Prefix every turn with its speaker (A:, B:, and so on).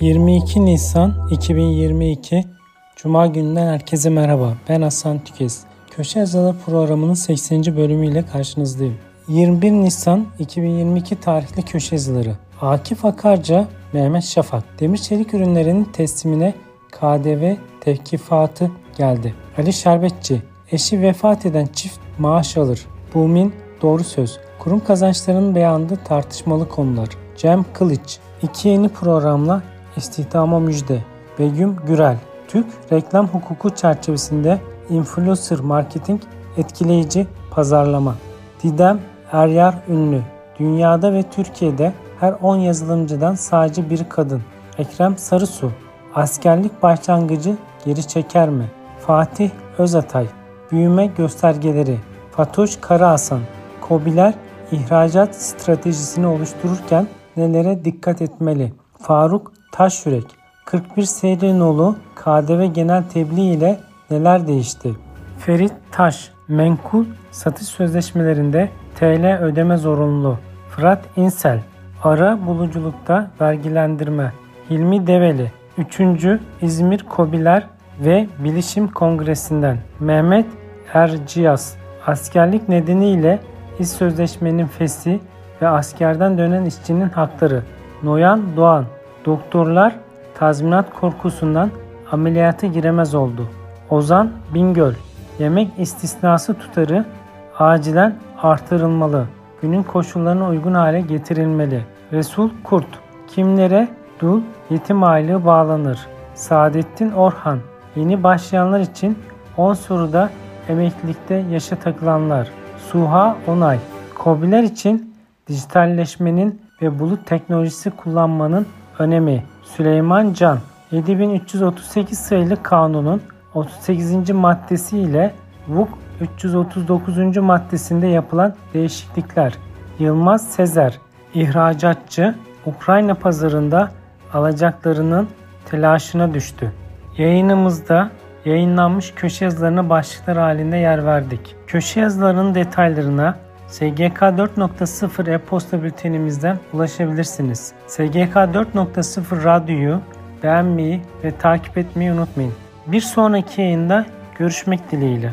A: 22 Nisan 2022 Cuma gününden herkese merhaba. Ben Hasan Tükes. Köşe Yazıları programının 80. bölümüyle karşınızdayım. 21 Nisan 2022 tarihli köşe yazıları. Akif Akarca, Mehmet Şafak. Demir çelik ürünlerinin teslimine KDV tevkifatı geldi. Ali Şerbetçi, eşi vefat eden çift maaş alır. Bumin, doğru söz. Kurum kazançlarının beyanında tartışmalı konular. Cem Kılıç, iki yeni programla istihdama müjde. Begüm Gürel, Türk reklam hukuku çerçevesinde influencer marketing etkileyici pazarlama. Didem Eryar Ünlü, dünyada ve Türkiye'de her 10 yazılımcıdan sadece bir kadın. Ekrem Sarısu, askerlik başlangıcı geri çeker mi? Fatih Özatay, büyüme göstergeleri. Fatoş Karahasan, Kobiler ihracat stratejisini oluştururken nelere dikkat etmeli? Faruk Taşyürek, 41 Seyrinoğlu KDV genel tebliğ ile neler değişti? Ferit Taş, menkul satış sözleşmelerinde TL ödeme zorunlu. Fırat İnsel, ara buluculukta vergilendirme. Hilmi Develi, 3. İzmir Kobiler ve Bilişim Kongresi'nden. Mehmet Erciyaz, askerlik nedeniyle iş sözleşmenin fesi ve askerden dönen işçinin hakları. Noyan Doğan, doktorlar tazminat korkusundan ameliyata giremez oldu. Ozan Bingöl, yemek istisnası tutarı acilen artırılmalı. Günün koşullarına uygun hale getirilmeli. Resul Kurt, kimlere dul yetim aylığı bağlanır? Saadettin Orhan, yeni başlayanlar için 10 soruda emeklilikte yaşa takılanlar. Suha Onay, Kobiler için dijitalleşmenin ve bulut teknolojisi kullanmanın önemi. Süleyman Can, 7338 sayılı kanunun 38. maddesi ile VUK 339. maddesinde yapılan değişiklikler. Yılmaz Sezer, ihracatçı, Ukrayna pazarında alacaklarının telaşına düştü. Yayınımızda yayınlanmış köşe yazılarına başlıklar halinde yer verdik. Köşe yazılarının detaylarına SGK 4.0 e-posta bültenimizden ulaşabilirsiniz. SGK 4.0 radyoyu beğenmeyi ve takip etmeyi unutmayın. Bir sonraki yayında görüşmek dileğiyle.